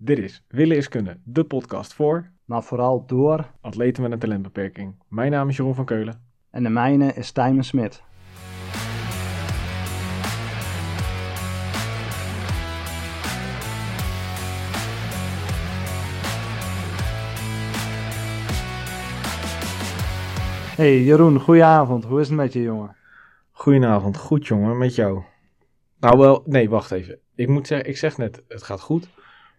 Dit is Willen is Kunnen, de podcast voor maar vooral door. atleten met een talentbeperking. Mijn naam is Jeroen van Keulen. En de mijne is Tijmen Smit. Hey Jeroen, goedenavond. Hoe is het met je jongen? Goedenavond, goed jongen, met jou. Nou wel, nee, wacht even. Ik moet zeggen, ik zeg net, het gaat goed.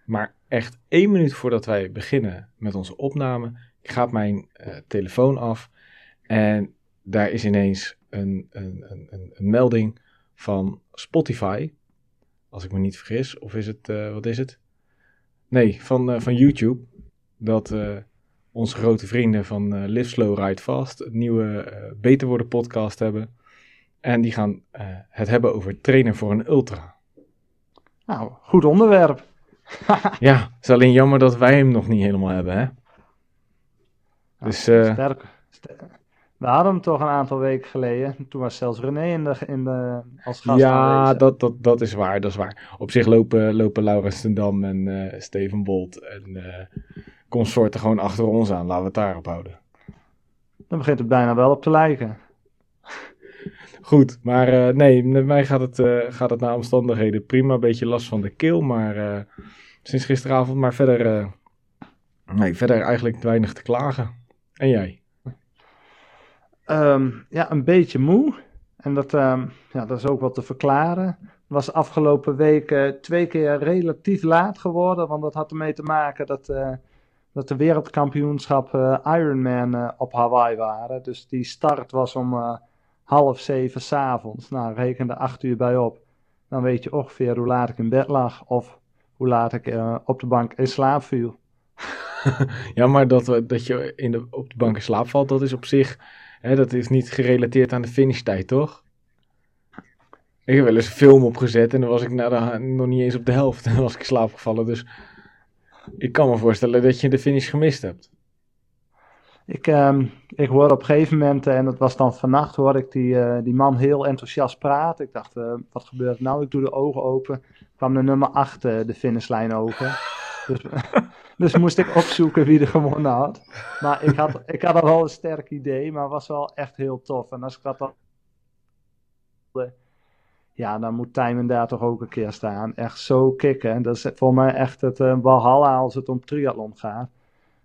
Maar echt één minuut voordat wij beginnen met onze opname, gaat mijn eh, telefoon af. En daar is ineens een, een, een, een, melding van Spotify. Als ik me niet vergis. Of is het, eh, wat is het? Nee, van, eh, van YouTube. Dat onze grote vrienden van Live Slow Ride Fast een nieuwe Beter Worden podcast hebben. En die gaan het hebben over trainen voor een ultra. Nou, goed onderwerp. Ja, het is alleen jammer dat wij hem nog niet helemaal hebben, hè? Dus, eh, Sterk. Ster- We hadden hem toch een aantal weken geleden. Toen was zelfs René in de, in de, als gast ja, aanwezig. dat, dat, dat is waar, dat is waar. Op zich lopen, lopen Laurens ten Dam en eh, Steven Bolt en eh consorten gewoon achter ons aan. Laten we het daarop houden. Dan begint het bijna wel op te lijken. Goed, maar eh, nee, met mij gaat het, eh, gaat het naar omstandigheden prima. Een beetje last van de keel, maar eh, sinds gisteravond. Maar verder, nee, verder eigenlijk weinig te klagen. En jij? Ehm, ja, een beetje moe. En dat, ehm, ja, dat is ook wel te verklaren. Was afgelopen week twee keer relatief laat geworden. Want dat had ermee te maken dat, dat de wereldkampioenschap Ironman op Hawaii waren. Dus die start was om half zeven s'avonds. Nou, reken er acht uur bij op. Dan weet je ongeveer hoe laat ik in bed lag. Of hoe laat ik eh, op de bank in slaap viel. Ja, maar dat, dat je in de, op de bank in slaap valt, dat is op zich, hè, dat is niet gerelateerd aan de finishtijd, toch? Ik heb wel eens een film opgezet en dan was ik de- nog niet eens op de helft en was ik in slaap gevallen. Dus ik kan me voorstellen dat je de finish gemist hebt. Ik, ehm, ik hoorde op een gegeven moment, eh, en dat was dan vannacht, hoorde ik die, eh, die man heel enthousiast praten. Ik dacht, eh, wat gebeurt nou? Ik doe de ogen open. kwam de nummer 8 de finishlijn over. Dus, dus moest ik opzoeken wie er gewonnen had. Maar ik had, ik had al wel een sterk idee, maar was wel echt heel tof. En als ik dat dan... Ja, dan moet Tijmen daar toch ook een keer staan. Echt zo kicken. Dat is voor mij echt het eh, walhalla als het om triathlon gaat.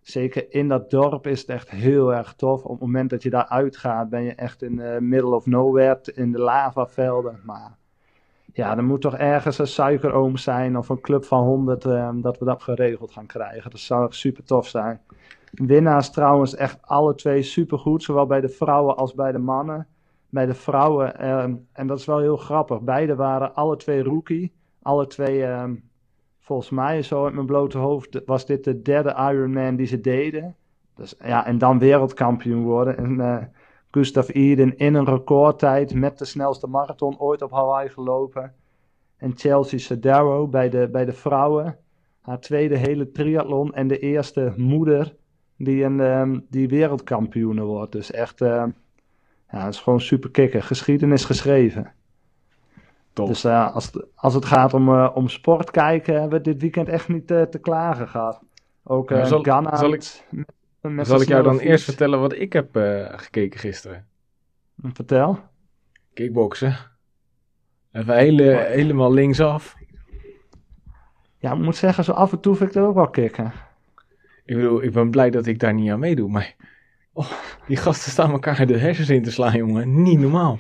Zeker in dat dorp is het echt heel erg tof. Op het moment dat je daar uitgaat, ben je echt in de middle of nowhere, in de lavavelden. Maar ja, er moet toch ergens een suikeroom zijn of een club van 100 eh, dat we dat geregeld gaan krijgen. Dat zou super tof zijn. Winnaars trouwens echt alle twee supergoed, zowel bij de vrouwen als bij de mannen. Bij de vrouwen, eh, en dat is wel heel grappig, beide waren alle twee rookie. Alle twee, eh, volgens mij, zo uit mijn blote hoofd, was dit de derde Ironman die ze deden. Dus, ja, en dan wereldkampioen worden. En eh Gustav Eden in een recordtijd met de snelste marathon ooit op Hawaii gelopen. En Chelsea Sodaro bij de, bij de vrouwen. Haar tweede hele triathlon en de eerste moeder die, een, ehm, die wereldkampioene wordt. Dus echt, eh, ja, het is gewoon super kicken. Geschiedenis geschreven. Top. Dus eh, als, het, als het gaat om, eh, om sport kijken, hebben we dit weekend echt niet eh, te klagen gehad. Ook eh zal- Ghana zal met Zal ik jou dan eerst vertellen wat ik heb gekeken gisteren? Vertel. Kickboksen. Even hele, helemaal linksaf. Ja, ik moet zeggen, zo af en toe vind ik dat ook wel kicken. Ik bedoel, ik ben blij dat ik daar niet aan meedoe, maar... Oh, die gasten staan elkaar de hersens in te slaan, jongen. Niet normaal.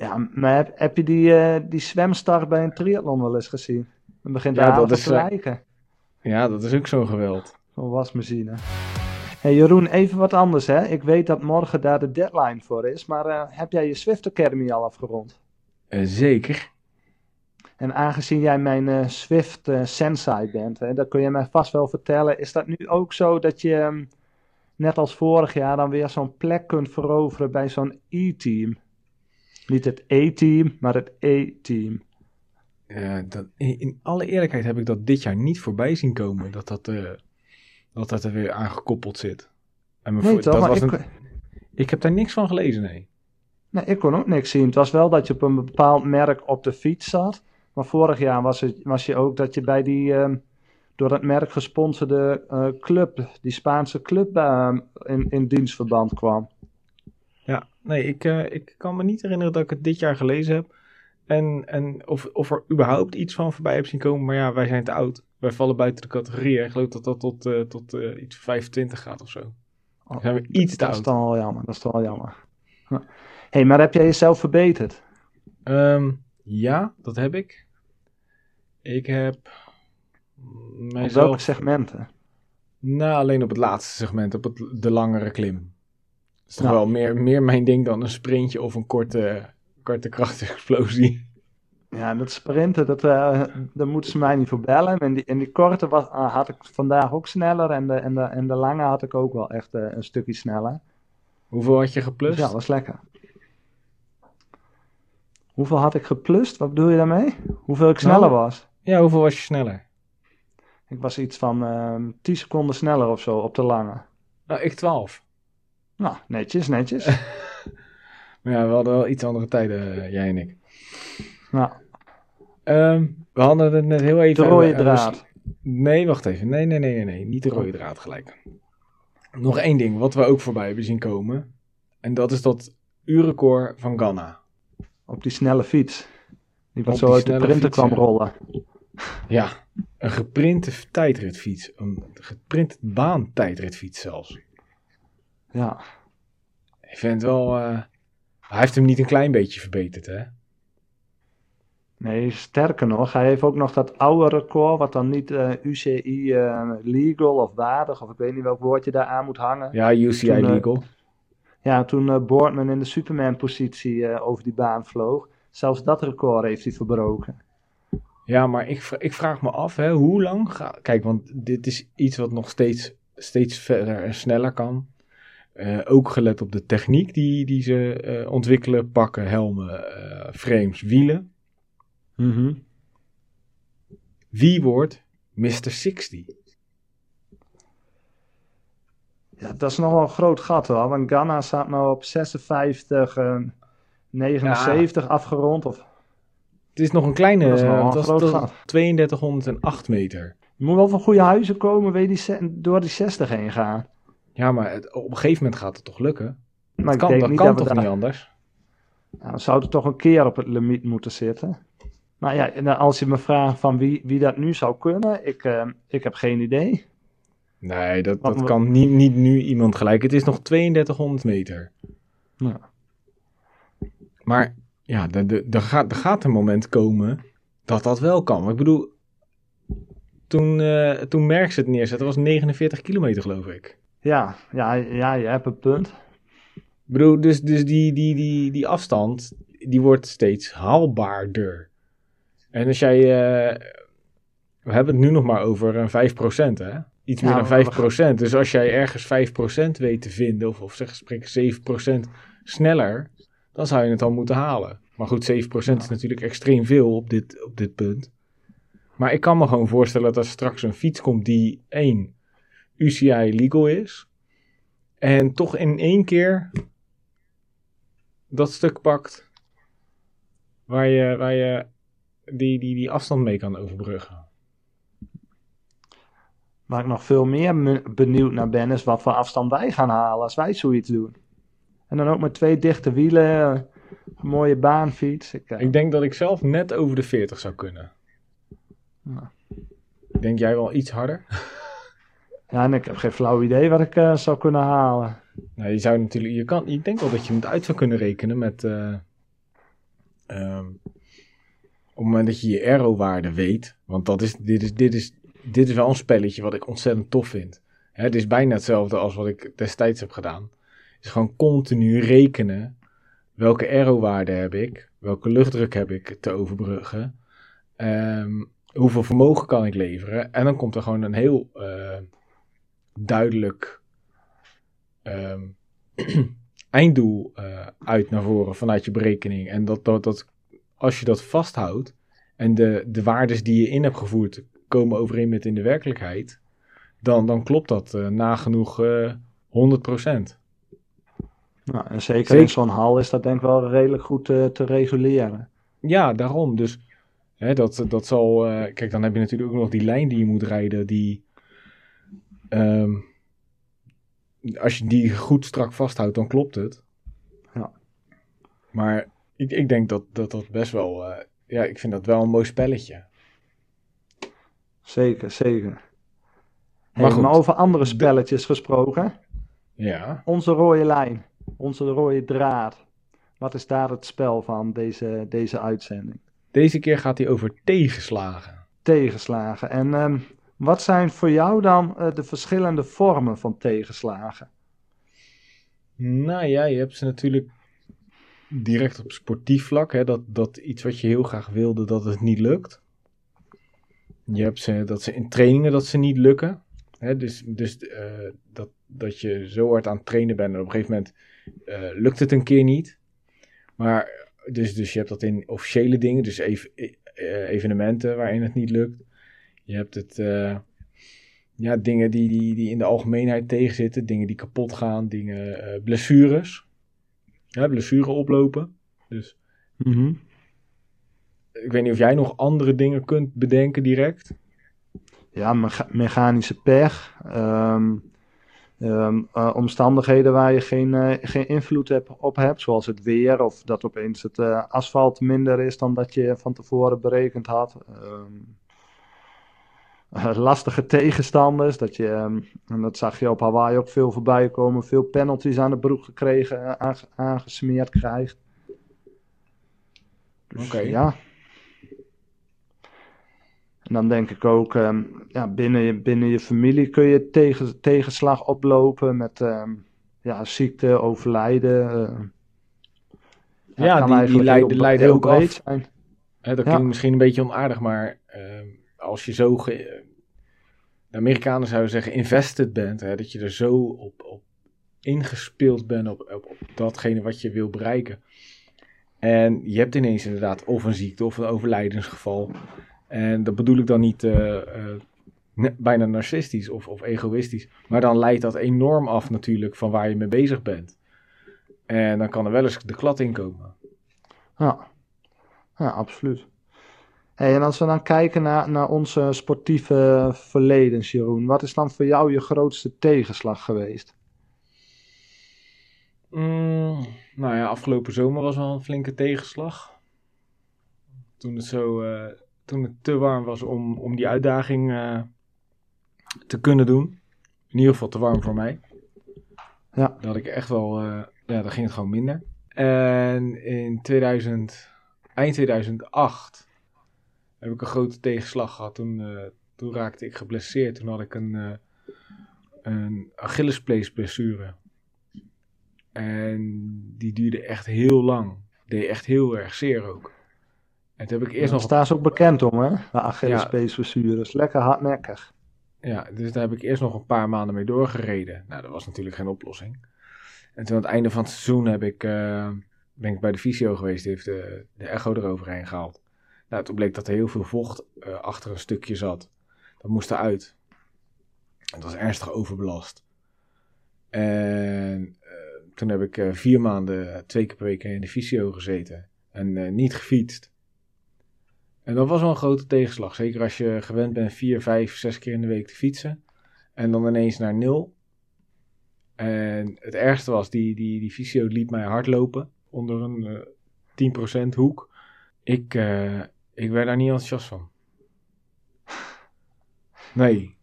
Ja, maar heb, heb je die, eh, die zwemstart bij een triathlon wel eens gezien? Dan begint Ja, daar dat dat te eh, lijken. Ja, dat is ook zo'n geweld. Zo'n wasmachine. Hey Jeroen, even wat anders hè. Ik weet dat morgen daar de deadline voor is, maar eh, heb jij je Swift Academy al afgerond? Zeker. En aangezien jij mijn Swift Sensei bent, hè, dan kun je mij vast wel vertellen, is dat nu ook zo dat je, ehm, net als vorig jaar, dan weer zo'n plek kunt veroveren bij zo'n E-team? Niet het E-team, maar het E-team. Ja, dat, in, alle eerlijkheid heb ik dat dit jaar niet voorbij zien komen. Dat dat, eh, dat, dat er weer aangekoppeld zit. En Nee toch, dat maar was ik, een- ik heb daar niks van gelezen, nee. nee, ik kon ook niks zien. Het was wel dat je op een bepaald merk op de fiets zat. Maar vorig jaar was, het, was je ook dat je bij die, ehm, door dat merk gesponsorde eh, club, die Spaanse club, uh, in, in dienstverband kwam. Nee, ik, uh, ik kan me niet herinneren dat ik het dit jaar gelezen heb. En, en of, of er überhaupt iets van voorbij heb zien komen. Maar ja, wij zijn te oud. Wij vallen buiten de categorie. Ik geloof dat dat tot, uh, tot uh, iets 25 gaat of zo. Oh, zijn we iets te dat oud. is dan wel jammer. Dat is dan wel jammer. Hé, hey, maar heb jij jezelf verbeterd? Um, ja, dat heb ik. Ik heb mijzelf... Op welke segmenten? Nou, alleen op het laatste segment, op het, de langere klim. Is toch nou. wel meer, meer mijn ding dan een sprintje of een korte, korte krachtexplosie. Ja, dat sprinten, dat, uh, daar moeten ze mij niet voor bellen. En die, en die korte was, uh, had ik vandaag ook sneller en de, en, de, en de lange had ik ook wel echt uh, een stukje sneller. Hoeveel had je geplust? Dus ja, was lekker. Hoeveel had ik geplust? Wat bedoel je daarmee? Hoeveel ik sneller nou, was? Ja, hoeveel was je sneller? Ik was iets van uh, 10 seconden sneller of zo op de lange. Nou, ik 12. Nou, netjes, netjes. maar ja, we hadden wel iets andere tijden, jij en ik. Nou. Um, we hadden het net heel even... De rode draad. Nee, wacht even. Nee, nee, nee, nee, nee. Niet de rode draad gelijk. Nog één ding wat we ook voorbij hebben zien komen. En dat is dat uurrecord van Ghana. Op die snelle fiets. Die wat zo uit de printer fiets, kwam ja. rollen. Ja, een geprinte tijdritfiets. Een geprinte baantijdritfiets zelfs. Ja. Ik vind het wel... Uh, hij heeft hem niet een klein beetje verbeterd, hè? Nee, sterker nog, hij heeft ook nog dat oude record, wat dan niet uh, UCI uh, legal of waardig, of ik weet niet welk woordje daar aan moet hangen. Ja, UCI toen, legal. Uh, ja, toen Boardman in de Superman-positie over die baan vloog. Zelfs dat record heeft hij verbroken. Ja, maar ik, ik vraag me af, hè, hoe lang gaat... Kijk, want dit is iets wat nog steeds, steeds verder en sneller kan. Ook gelet op de techniek die, die ze ontwikkelen, pakken, helmen, frames, wielen. Mm -hmm. Wie wordt Mr. 60? Ja, dat is nog wel een groot gat hoor. Want Ghana staat nou op 56, uh, 79 ja. afgerond. Of... Het is nog een kleine, dat is nog dat een groot is gat. 3208 meter. Je moet wel van goede huizen komen, wil je door die 60 heen gaan. Ja, maar het, op een gegeven moment gaat het toch lukken? Maar dat ik kan, denk dat niet kan dat toch niet anders? Nou, dan zou het toch een keer op het limiet moeten zitten. Maar ja, als je me vraagt van wie, wie dat nu zou kunnen, ik, eh, ik heb geen idee. Nee, dat, dat we- kan niet, niet nu iemand gelijk. Het is nog 3200 meter. Ja. Maar ja, er- er er gaat, er gaat een moment komen dat dat wel kan. Maar ik bedoel, toen, eh toen Merckx het neerzette, was het 49 kilometer geloof ik. Ja, ja, ja, je hebt een punt. Ik bedoel, dus, dus die, die, die, die afstand, die wordt steeds haalbaarder. En als jij, eh, we hebben het nu nog maar over een 5%, hè? Iets meer dan 5%. Dus als jij ergens 5% weet te vinden, of, of zeg spreken 7% sneller, dan zou je het al moeten halen. Maar goed, 7% is natuurlijk extreem veel op dit, op dit punt. Maar ik kan me gewoon voorstellen dat er straks een fiets komt die één UCI legal is. En toch in één keer dat stuk pakt waar je, waar je die, die, die afstand mee kan overbruggen. Waar ik nog veel meer me- benieuwd naar ben, is wat voor afstand wij gaan halen als wij zoiets doen. En dan ook met twee dichte wielen, een mooie baanfiets. Ik, eh, Ik denk dat ik zelf net over de 40 zou kunnen. Ja. Denk jij wel iets harder? ja, en ik heb geen flauw idee wat ik eh, zou kunnen halen. Nou, je zou natuurlijk, je kan, ik denk wel dat je het uit zou kunnen rekenen met, eh, ehm, op het moment dat je je aero-waarde weet, want dat is, dit, is, dit, is, dit is wel een spelletje wat ik ontzettend tof vind. Hè, het is bijna hetzelfde als wat ik destijds heb gedaan. Is gewoon continu rekenen welke aero-waarde heb ik, welke luchtdruk heb ik te overbruggen, ehm, hoeveel vermogen kan ik leveren. En dan komt er gewoon een heel eh, duidelijk ehm, einddoel eh, uit naar voren vanuit je berekening. En dat, dat, dat als je dat vasthoudt en de, de waardes die je in hebt gevoerd komen overeen met in de werkelijkheid, dan, dan klopt dat eh, nagenoeg eh 100%. Nou, en zeker, Zeker. in zo'n hal is dat denk ik wel redelijk goed te reguleren. Ja, daarom. Dus Hè, dat, dat zal, kijk, dan heb je natuurlijk ook nog die lijn die je moet rijden, die, ehm, als je die goed strak vasthoudt, dan klopt het. Ja. Maar ik, ik denk dat, dat dat best wel, eh, ja, ik vind dat wel een mooi spelletje. Zeker, zeker. Maar maar over andere spelletjes gesproken. Ja. Onze rode lijn, onze rode draad. Wat is daar het spel van deze, deze uitzending? Deze keer gaat hij over tegenslagen. Tegenslagen. En ehm, wat zijn voor jou dan eh, de verschillende vormen van tegenslagen? Nou ja, je hebt ze natuurlijk direct op sportief vlak. Hè, dat, dat iets wat je heel graag wilde, dat het niet lukt. Je hebt ze, dat ze in trainingen dat ze niet lukken. Hè, dus dus eh, dat, dat je zo hard aan het trainen bent en op een gegeven moment eh, lukt het een keer niet. Maar dus, dus je hebt dat in officiële dingen, dus ev- eh, evenementen waarin het niet lukt. Je hebt het, eh, ja, dingen die, die, die in de algemeenheid tegenzitten, dingen die kapot gaan, dingen, eh, blessures. Ja, blessure oplopen. Dus ik weet niet of jij nog andere dingen kunt bedenken direct. Ja, mecha- mechanische pech. ehm, ehm, eh, omstandigheden waar je geen, geen invloed hebt, op hebt, zoals het weer of dat opeens het asfalt minder is dan dat je van tevoren berekend had. Ehm, eh, lastige tegenstanders, dat je, ehm, en dat zag je op Hawaii ook veel voorbij komen, veel penalties aan de broek gekregen, eh, aange- aangesmeerd krijgt. Dus, Oké. Ja. En dan denk ik ook, ehm, ja, binnen, je, binnen je familie kun je tegen, tegenslag oplopen met ehm, ja, ziekte, overlijden. eh. Ja, die- die leiden- heel, leiden ook af. zijn. Hè, dat Ja. klinkt misschien een beetje onaardig, maar als je zo, de Amerikanen zouden zeggen, invested bent, hè, dat je er zo op, op ingespeeld bent op, op, datgene wat je wil bereiken. En je hebt ineens inderdaad of een ziekte of een overlijdensgeval. En dat bedoel ik dan niet eh, eh, bijna narcistisch of, of egoïstisch, maar dan leidt dat enorm af natuurlijk van waar je mee bezig bent. En dan kan er wel eens de klad in komen. Ja, ja absoluut. Hey, en als we dan kijken naar, naar onze sportieve verledens, Jeroen, wat is dan voor jou je grootste tegenslag geweest? Mm, nou ja, afgelopen zomer was wel een flinke tegenslag. Toen het, zo, eh, toen het te warm was om, om die uitdaging eh, te kunnen doen. In ieder geval te warm voor mij. Ja. Dat ik echt wel, eh, ja, dan ging het gewoon minder. En in 2000, eind 2008 heb ik een grote tegenslag gehad. Toen, eh, toen raakte ik geblesseerd. Toen had ik een, eh een Achillespeesblessure. En die duurde echt heel lang. Deed echt heel erg zeer ook. En toen heb ik eerst Daar nog... staan ze ook bekend om, hè? De Achillespeesblessures. Lekker hardnekkig. Ja, dus daar heb ik eerst nog een paar maanden mee doorgereden. Nou, dat was natuurlijk geen oplossing. En toen aan het einde van het seizoen heb ik, eh, ben ik bij de fysio geweest. Die heeft de, de echo eroverheen gehaald. Nou, toen bleek dat er heel veel vocht eh, achter een stukje zat. Dat moest eruit. Het was ernstig overbelast. En eh, toen heb ik eh, vier maanden, twee keer per week in de fysio gezeten. En niet gefietst. En dat was wel een grote tegenslag. Zeker als je gewend bent vier, vijf, zes keer in de week te fietsen. En dan ineens naar nul. En het ergste was, die, die, die fysio liet mij hardlopen. Onder een eh 10% hoek. Ik, ik werd daar niet enthousiast van. Nee.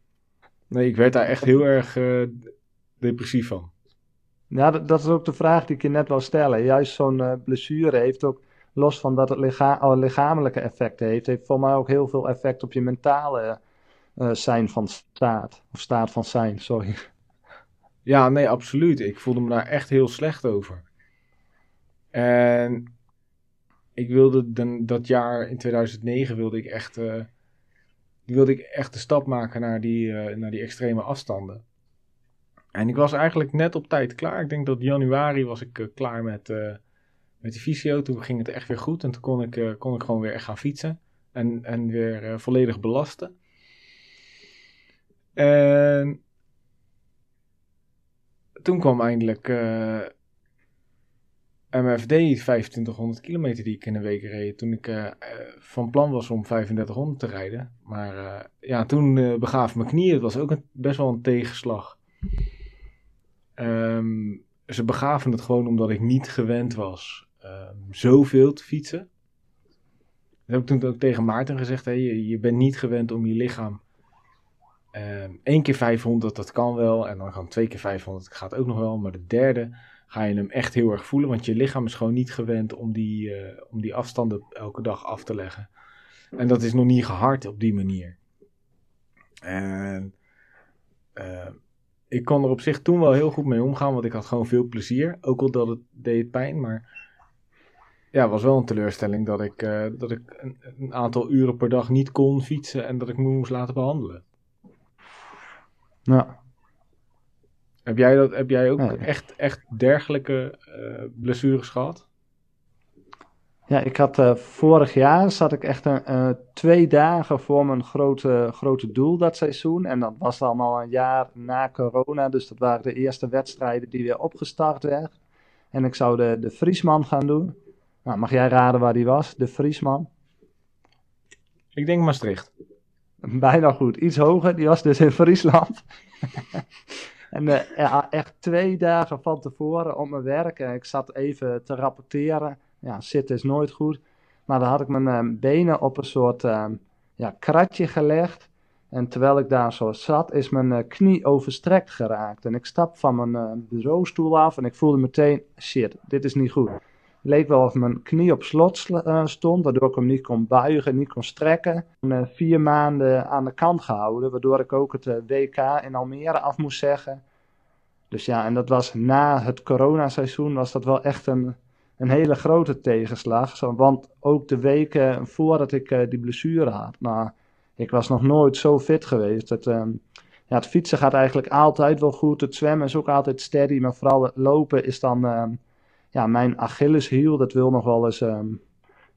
Nee, ik werd daar echt heel erg eh, depressief van. Ja, dat, dat is ook de vraag die ik je net wou stellen. Juist zo'n eh, blessure heeft ook, los van dat het licha oh, lichamelijke effecten heeft, heeft voor mij ook heel veel effect op je mentale eh, zijn van staat. Of staat van zijn, sorry. Ja, nee, absoluut. Ik voelde me daar echt heel slecht over. En ik wilde dan, dat jaar in 2009 wilde ik echt, eh, wilde ik echt de stap maken naar die, eh, naar die extreme afstanden. En ik was eigenlijk net op tijd klaar. Ik denk dat januari was ik eh, klaar met, met die fysio. Toen ging het echt weer goed. En toen kon ik, kon ik gewoon weer echt gaan fietsen. En, en weer volledig belasten. En toen kwam eindelijk MFD 2500 kilometer die ik in een week reed. Toen ik uh, van plan was om 3500 te rijden. Maar uh, ja, toen uh, begaaf mijn knieën. Het was ook een, best wel een tegenslag. Um, ze begaven het gewoon omdat ik niet gewend was um, zoveel te fietsen. Dat heb ik toen ook tegen Maarten gezegd. Hey, je, bent niet gewend om je lichaam Um, één keer 500, dat kan wel. En dan kan twee keer 500, gaat ook nog wel. Maar de derde ga je hem echt heel erg voelen. Want je lichaam is gewoon niet gewend om die, uh, om die afstanden elke dag af te leggen. En dat is nog niet gehard op die manier. En uh, ik kon er op zich toen wel heel goed mee omgaan. Want ik had gewoon veel plezier. Ook al dat het deed pijn. Maar ja, het was wel een teleurstelling dat ik, uh, dat ik een, een aantal uren per dag niet kon fietsen. En dat ik me moest laten behandelen. Ja. Heb jij, dat, heb jij ook ja. echt, echt dergelijke uh, blessures gehad? Ja, ik had uh, vorig jaar zat ik echt een, uh, twee dagen voor mijn grote, grote doel dat seizoen. En dat was dan al een jaar na corona. Dus dat waren de eerste wedstrijden die weer opgestart werden. En ik zou de, de Friesman gaan doen. Nou, mag jij raden waar die was, de Friesman? Ik denk Maastricht. Bijna goed. Iets hoger. Die was dus in Friesland. en ja, echt twee dagen van tevoren op mijn werk. En ik zat even te rapporteren. Ja, zitten is nooit goed. Maar dan had ik mijn uh, benen op een soort uh, ja, kratje gelegd. En terwijl ik daar zo zat, is mijn knie overstrekt geraakt. En ik stap van mijn bureaustoel af en ik voelde meteen, shit, dit is niet goed leek wel of mijn knie op slot uh, stond, waardoor ik hem niet kon buigen, niet kon strekken. En, uh, vier maanden aan de kant gehouden, waardoor ik ook het uh, WK in Almere af moest zeggen. Dus ja, en dat was na het coronaseizoen, was dat wel echt een, een hele grote tegenslag. Want ook de weken voordat ik die blessure had, maar ik was nog nooit zo fit geweest. Het, ja, het fietsen gaat eigenlijk altijd wel goed, het zwemmen is ook altijd steady, maar vooral het lopen is dan ja, mijn Achilleshiel, dat wil nog wel eens um,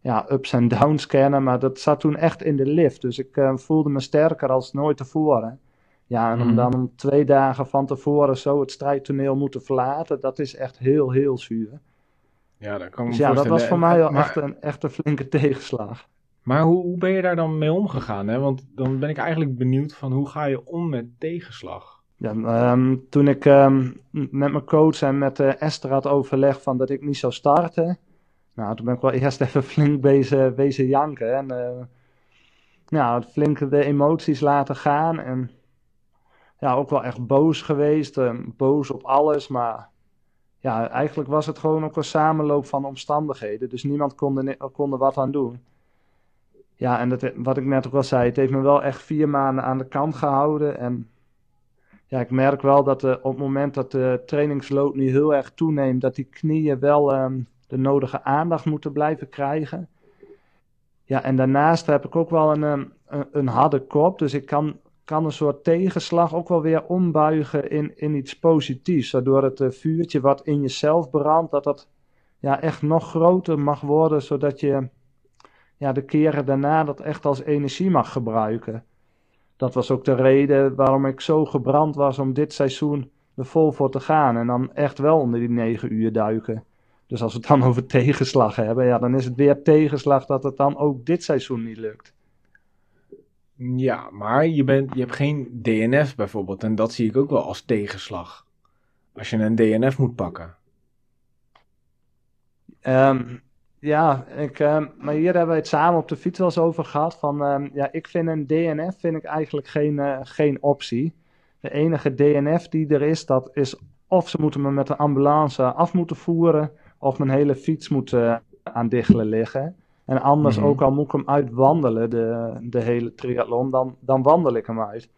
ja, ups en downs kennen, maar dat zat toen echt in de lift. Dus ik uh, voelde me sterker als nooit tevoren. Ja, en om mm. dan twee dagen van tevoren zo het strijdtoneel moeten verlaten, dat is echt heel, heel zuur. Ja, dat kan ik dus ja, dat was voor mij wel maar, echt, een, echt een flinke tegenslag. Maar hoe, hoe ben je daar dan mee omgegaan? Hè? Want dan ben ik eigenlijk benieuwd van hoe ga je om met tegenslag? Ja, um, toen ik um, met mijn coach en met uh, Esther had overlegd van dat ik niet zou starten. Nou, toen ben ik wel eerst even flink bezig, bezig janken. En nou, flink de emoties laten gaan. En ja, ook wel echt boos geweest. Uh, boos op alles. Maar ja, eigenlijk was het gewoon ook een samenloop van omstandigheden. Dus niemand kon er, kon er wat aan doen. Ja, en dat, wat ik net ook al zei, het heeft me wel echt vier maanden aan de kant gehouden. En ja, ik merk wel dat uh, op het moment dat de trainingsload nu heel erg toeneemt, dat die knieën wel um, de nodige aandacht moeten blijven krijgen. Ja, en daarnaast heb ik ook wel een, um, een, een, harde kop, dus ik kan, kan een soort tegenslag ook wel weer ombuigen in, in iets positiefs, waardoor het uh, vuurtje wat in jezelf brandt, dat dat ja, echt nog groter mag worden, zodat je ja, de keren daarna dat echt als energie mag gebruiken dat was ook de reden waarom ik zo gebrand was om dit seizoen er vol voor te gaan. En dan echt wel onder die negen uur duiken. Dus als we het dan over tegenslag hebben, ja, dan is het weer tegenslag dat het dan ook dit seizoen niet lukt. Ja, maar je, bent, je hebt geen DNF bijvoorbeeld. En dat zie ik ook wel als tegenslag. Als je een DNF moet pakken. Um, ja, ik, uh, maar hier hebben we het samen op de fiets wel eens over gehad. Van, uh, ja, ik vind een DNF vind ik eigenlijk geen, uh, geen optie. De enige DNF die er is, dat is of ze moeten me met een ambulance af moeten voeren, of mijn hele fiets moet eh, aan diggelen liggen. En anders, mm -hmm. ook al moet ik hem uitwandelen, de, de hele triathlon, dan, dan wandel ik hem uit.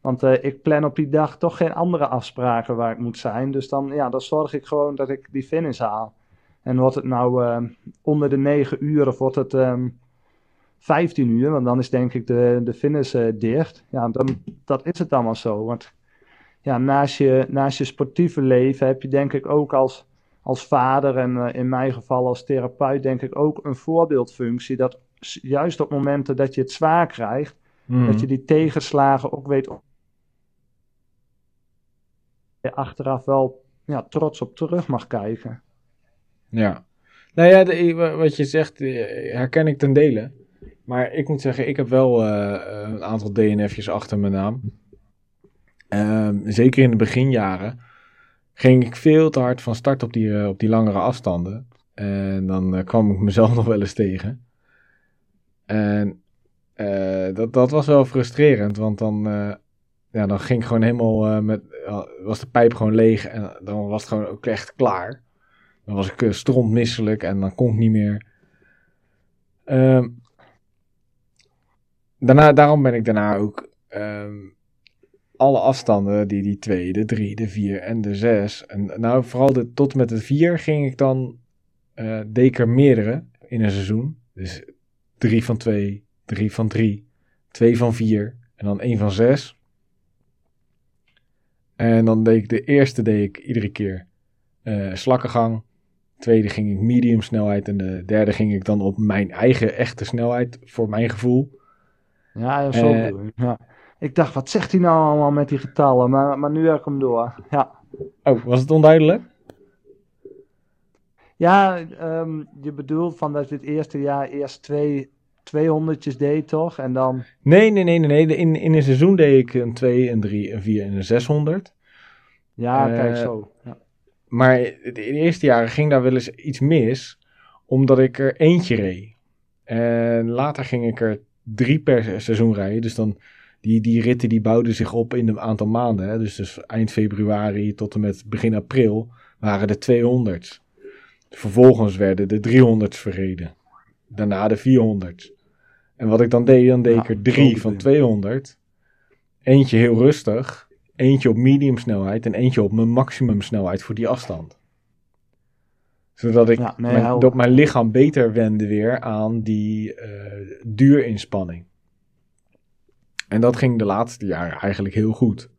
Want ik plan op die dag toch geen andere afspraken waar ik moet zijn. Dus dan, ja, dan zorg ik gewoon dat ik die finish haal. En wordt het nou uh, onder de 9 uur of wordt het um, 15 uur, want dan is denk ik de, de finish uh, dicht. Ja, dan, dat is het allemaal zo. Want ja, naast, je, naast je sportieve leven heb je denk ik ook als, als vader en uh, in mijn geval als therapeut denk ik ook een voorbeeldfunctie. Dat juist op momenten dat je het zwaar krijgt, mm. dat je die tegenslagen ook weet je achteraf wel ja, trots op terug mag kijken. Ja. Nou ja, wat je zegt eh, herken ik ten dele. Maar ik moet zeggen, ik heb wel uh, een aantal DNF'jes achter mijn naam. Uh, zeker in de beginjaren ging ik veel te hard van start op die, op die langere afstanden. En dan kwam ik mezelf nog wel eens tegen. En dat, dat was wel frustrerend, want dan, ja, dan ging ik gewoon helemaal met, was de pijp gewoon leeg en dan was het gewoon ook echt klaar. Dan was ik strontmisselijk en dan kon ik niet meer. Uh, daarna, daarom ben ik daarna ook ehm, alle afstanden, die, die twee, de drie, de vier en de zes. En nou, vooral de, tot met de vier ging ik dan uh, deed meerdere in een seizoen. Dus drie van twee, drie van drie, twee van vier en dan één van zes. En dan deed ik de eerste deed ik iedere keer uh, slakkengang. Tweede ging ik medium snelheid en de derde ging ik dan op mijn eigen echte snelheid voor mijn gevoel. Ja, zo uh, ja. Ik dacht, wat zegt hij nou allemaal met die getallen? Maar, maar nu heb ik hem door. Ja. Oh, was het onduidelijk? Ja, um, je bedoelt van dat je het eerste jaar eerst twee, 200 deed, toch? En dan... Nee, nee, nee, nee. nee. In, in een seizoen deed ik een 2, een 3, een 4 en een 600. Ja, uh, kijk zo. Ja. Maar in de eerste jaren ging daar wel eens iets mis, omdat ik er eentje reed. En later ging ik er drie per seizoen rijden. Dus dan, die, die ritten die bouwden zich op in een aantal maanden. Hè. Dus, dus eind februari tot en met begin april waren de 200. Vervolgens werden de 300's verreden. Daarna de 400's. En wat ik dan deed, dan deed ik er drie van 200. Eentje heel rustig. Eentje op medium snelheid en eentje op mijn maximum snelheid voor die afstand. Zodat ik ja, nee, mijn, dat mijn lichaam beter wende weer aan die uh, duurinspanning. En dat ging de laatste jaren eigenlijk heel goed.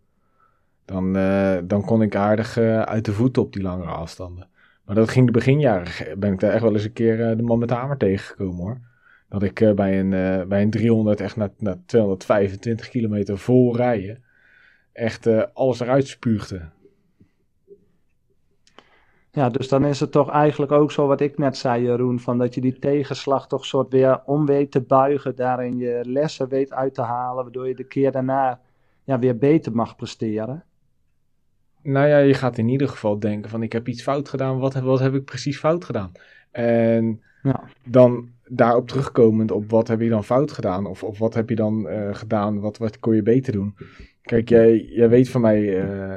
Dan, uh, dan kon ik aardig uh, uit de voeten op die langere afstanden. Maar dat ging de beginjaren, ben ik daar echt wel eens een keer de man met de hamer tegengekomen hoor. Dat ik bij, een, bij een 300 echt naar, naar 225 kilometer vol rijden echt uh, alles eruit spuugde. Ja, dus dan is het toch eigenlijk ook zo wat ik net zei, Jeroen, van dat je die tegenslag toch soort weer om weet te buigen, daarin je lessen weet uit te halen, waardoor je de keer daarna ja, weer beter mag presteren. Nou ja, je gaat in ieder geval denken van ik heb iets fout gedaan, wat heb, wat heb ik precies fout gedaan? En ja. dan daarop terugkomend op wat heb je dan fout gedaan of, of wat heb je dan uh, gedaan, wat, wat kon je beter doen? Kijk, jij, weet van mij, uh,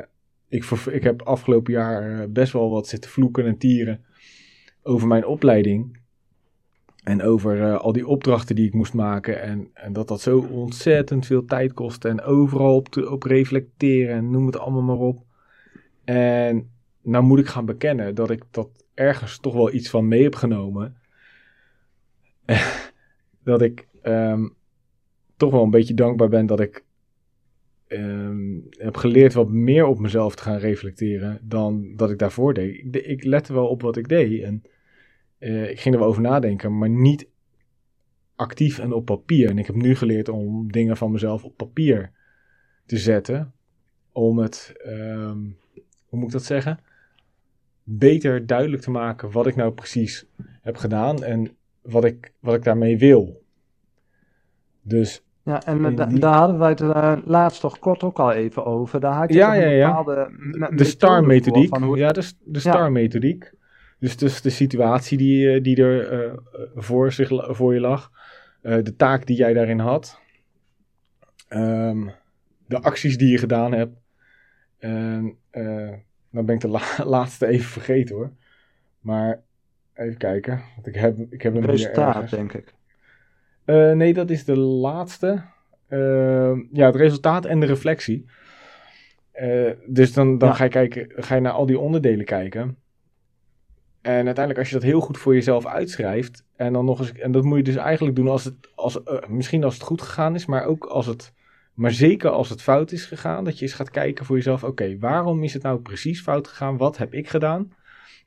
ik, ik heb afgelopen jaar eh, best wel wat zitten vloeken en tieren over mijn opleiding. En over uh, al die opdrachten die ik moest maken. En, en dat dat zo ontzettend veel tijd kostte. En overal op, te, op reflecteren en noem het allemaal maar op. En nou moet ik gaan bekennen dat ik dat ergens toch wel iets van mee heb genomen. dat ik um, toch wel een beetje dankbaar ben dat ik um, heb geleerd wat meer op mezelf te gaan reflecteren dan dat ik daarvoor deed. Ik, ik lette wel op wat ik deed en uh, ik ging er wel over nadenken, maar niet actief en op papier. En ik heb nu geleerd om dingen van mezelf op papier te zetten, om het, um, hoe moet ik dat zeggen? Beter duidelijk te maken wat ik nou precies heb gedaan en wat ik, wat ik daarmee wil. Dus ja, en daar hadden wij het uh, laatst toch kort ook al even over. Daar had je ja, ja, ja. bepaalde De STAR-methodiek. Ja, de, de STAR-methodiek. Dus, dus de situatie die, eh, die er uh, voor, zich, voor je lag. De taak die jij daarin had. Um, de acties die je gedaan hebt. En dan ben ik de la laatste even vergeten hoor. Maar even kijken. Want ik heb, ik heb hem Resultaat, denk ik. Uh, nee, dat is de laatste. Uh, ja, het resultaat en de reflectie. Uh, dus dan, dan ga, je kijken, ga je naar al die onderdelen kijken. En uiteindelijk, als je dat heel goed voor jezelf uitschrijft. En dan nog eens. En dat moet je dus eigenlijk doen als het. Als, misschien als het goed gegaan is, maar ook als het. Maar zeker als het fout is gegaan. Dat je eens gaat kijken voor jezelf. Oké, waarom is het nou precies fout gegaan? Wat heb ik gedaan?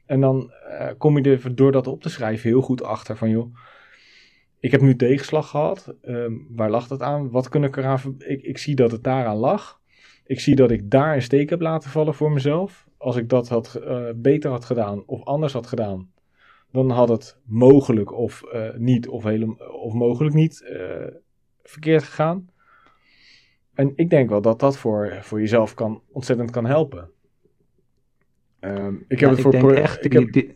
En dan kom je er door dat op te schrijven heel goed achter van joh ik heb nu tegenslag gehad. Ehm, waar lag dat aan? Wat kun ik eraan... Ik, ik zie dat het daaraan lag. Ik zie dat ik daar een steek heb laten vallen voor mezelf. Als ik dat had, uh, beter had gedaan of anders had gedaan, dan had het mogelijk of eh, niet, of, helemaal, of mogelijk niet eh, verkeerd gegaan. En ik denk wel dat dat voor, voor jezelf kan, ontzettend kan helpen. Ehm, ik heb het voor denk echt, ik, heb,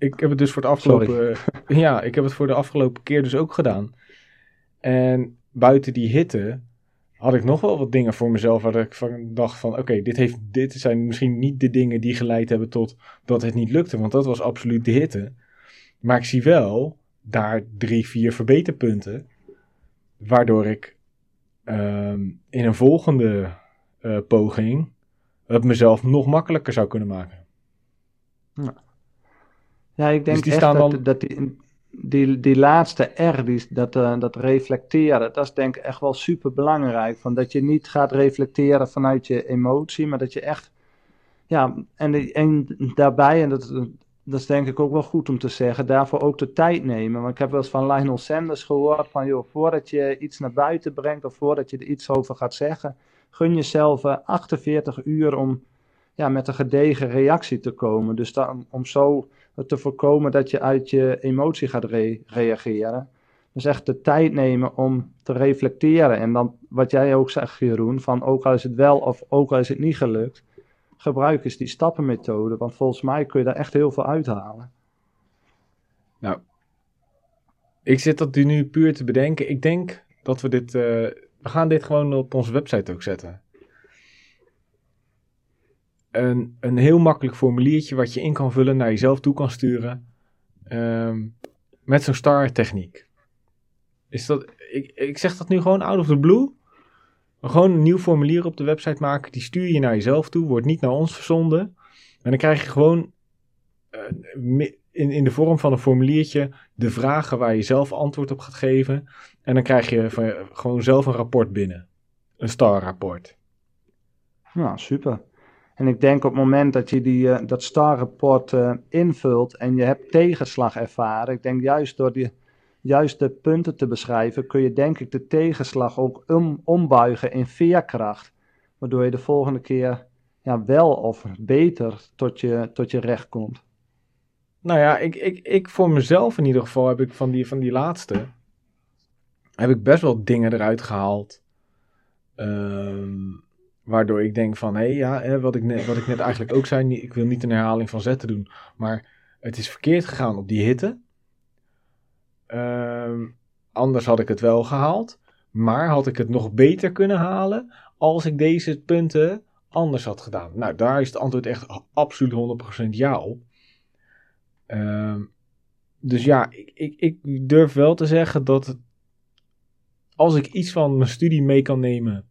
ik heb het dus voor het afgelopen ja, ik heb het voor de afgelopen keer dus ook gedaan. En buiten die hitte had ik nog wel wat dingen voor mezelf waar ik van dacht van oké, dit heeft dit zijn misschien niet de dingen die geleid hebben tot dat het niet lukte, want dat was absoluut de hitte. Maar ik zie wel daar drie, vier verbeterpunten, waardoor ik ehm, in een volgende uh, poging het mezelf nog makkelijker zou kunnen maken. Ja, ja ik denk dus echt dat, dan... dat die, die, die laatste R, die, dat, uh, dat reflecteren, dat is denk ik echt wel super belangrijk. Van dat je niet gaat reflecteren vanuit je emotie, maar dat je echt. Ja, en, en daarbij, en dat, dat is denk ik ook wel goed om te zeggen, daarvoor ook de tijd nemen. Want ik heb wel eens van Lionel Sanders gehoord van, joh, voordat je iets naar buiten brengt of voordat je er iets over gaat zeggen, gun jezelf 48 eh, uur om ja, met een gedegen reactie te komen. Dus dan, om zo te voorkomen dat je uit je emotie gaat reageren. Dus echt de tijd nemen om te reflecteren. En dan wat jij ook zegt, Jeroen, van ook al is het wel of ook al is het niet gelukt, gebruik eens die stappenmethode. Want volgens mij kun je daar echt heel veel uithalen. Nou, ik zit dat nu puur te bedenken. Ik denk dat we dit. Uh, we gaan dit gewoon op onze website ook zetten een, een heel makkelijk formuliertje wat je in kan vullen, naar jezelf toe kan sturen. Ehm, met zo'n star techniek. Is dat, ik, ik zeg dat nu gewoon out of the blue. Gewoon een nieuw formulier op de website maken. Die stuur je naar jezelf toe. Wordt niet naar ons verzonden. En dan krijg je gewoon uh, in, in de vorm van een formuliertje de vragen waar je zelf antwoord op gaat geven. En dan krijg je gewoon zelf een rapport binnen. Een star rapport. Nou, super. En ik denk op het moment dat je die, uh, dat star-rapport uh, invult en je hebt tegenslag ervaren, ik denk juist door die juiste punten te beschrijven, kun je denk ik de tegenslag ook om, ombuigen in veerkracht. Waardoor je de volgende keer ja, wel of beter tot je, tot je recht komt. Nou ja, ik, ik, ik voor mezelf in ieder geval heb ik van die, van die laatste, heb ik best wel dingen eruit gehaald. Um, Waardoor ik denk van, hé, hey, ja, wat, ik net, wat ik net eigenlijk ook zei, ik wil niet een herhaling van zetten doen, maar het is verkeerd gegaan op die hitte. Ehm, anders had ik het wel gehaald, maar had ik het nog beter kunnen halen als ik deze punten anders had gedaan? Nou, daar is het antwoord echt absoluut 100% ja op. Ehm, dus ja, ik, ik, ik durf wel te zeggen dat als ik iets van mijn studie mee kan nemen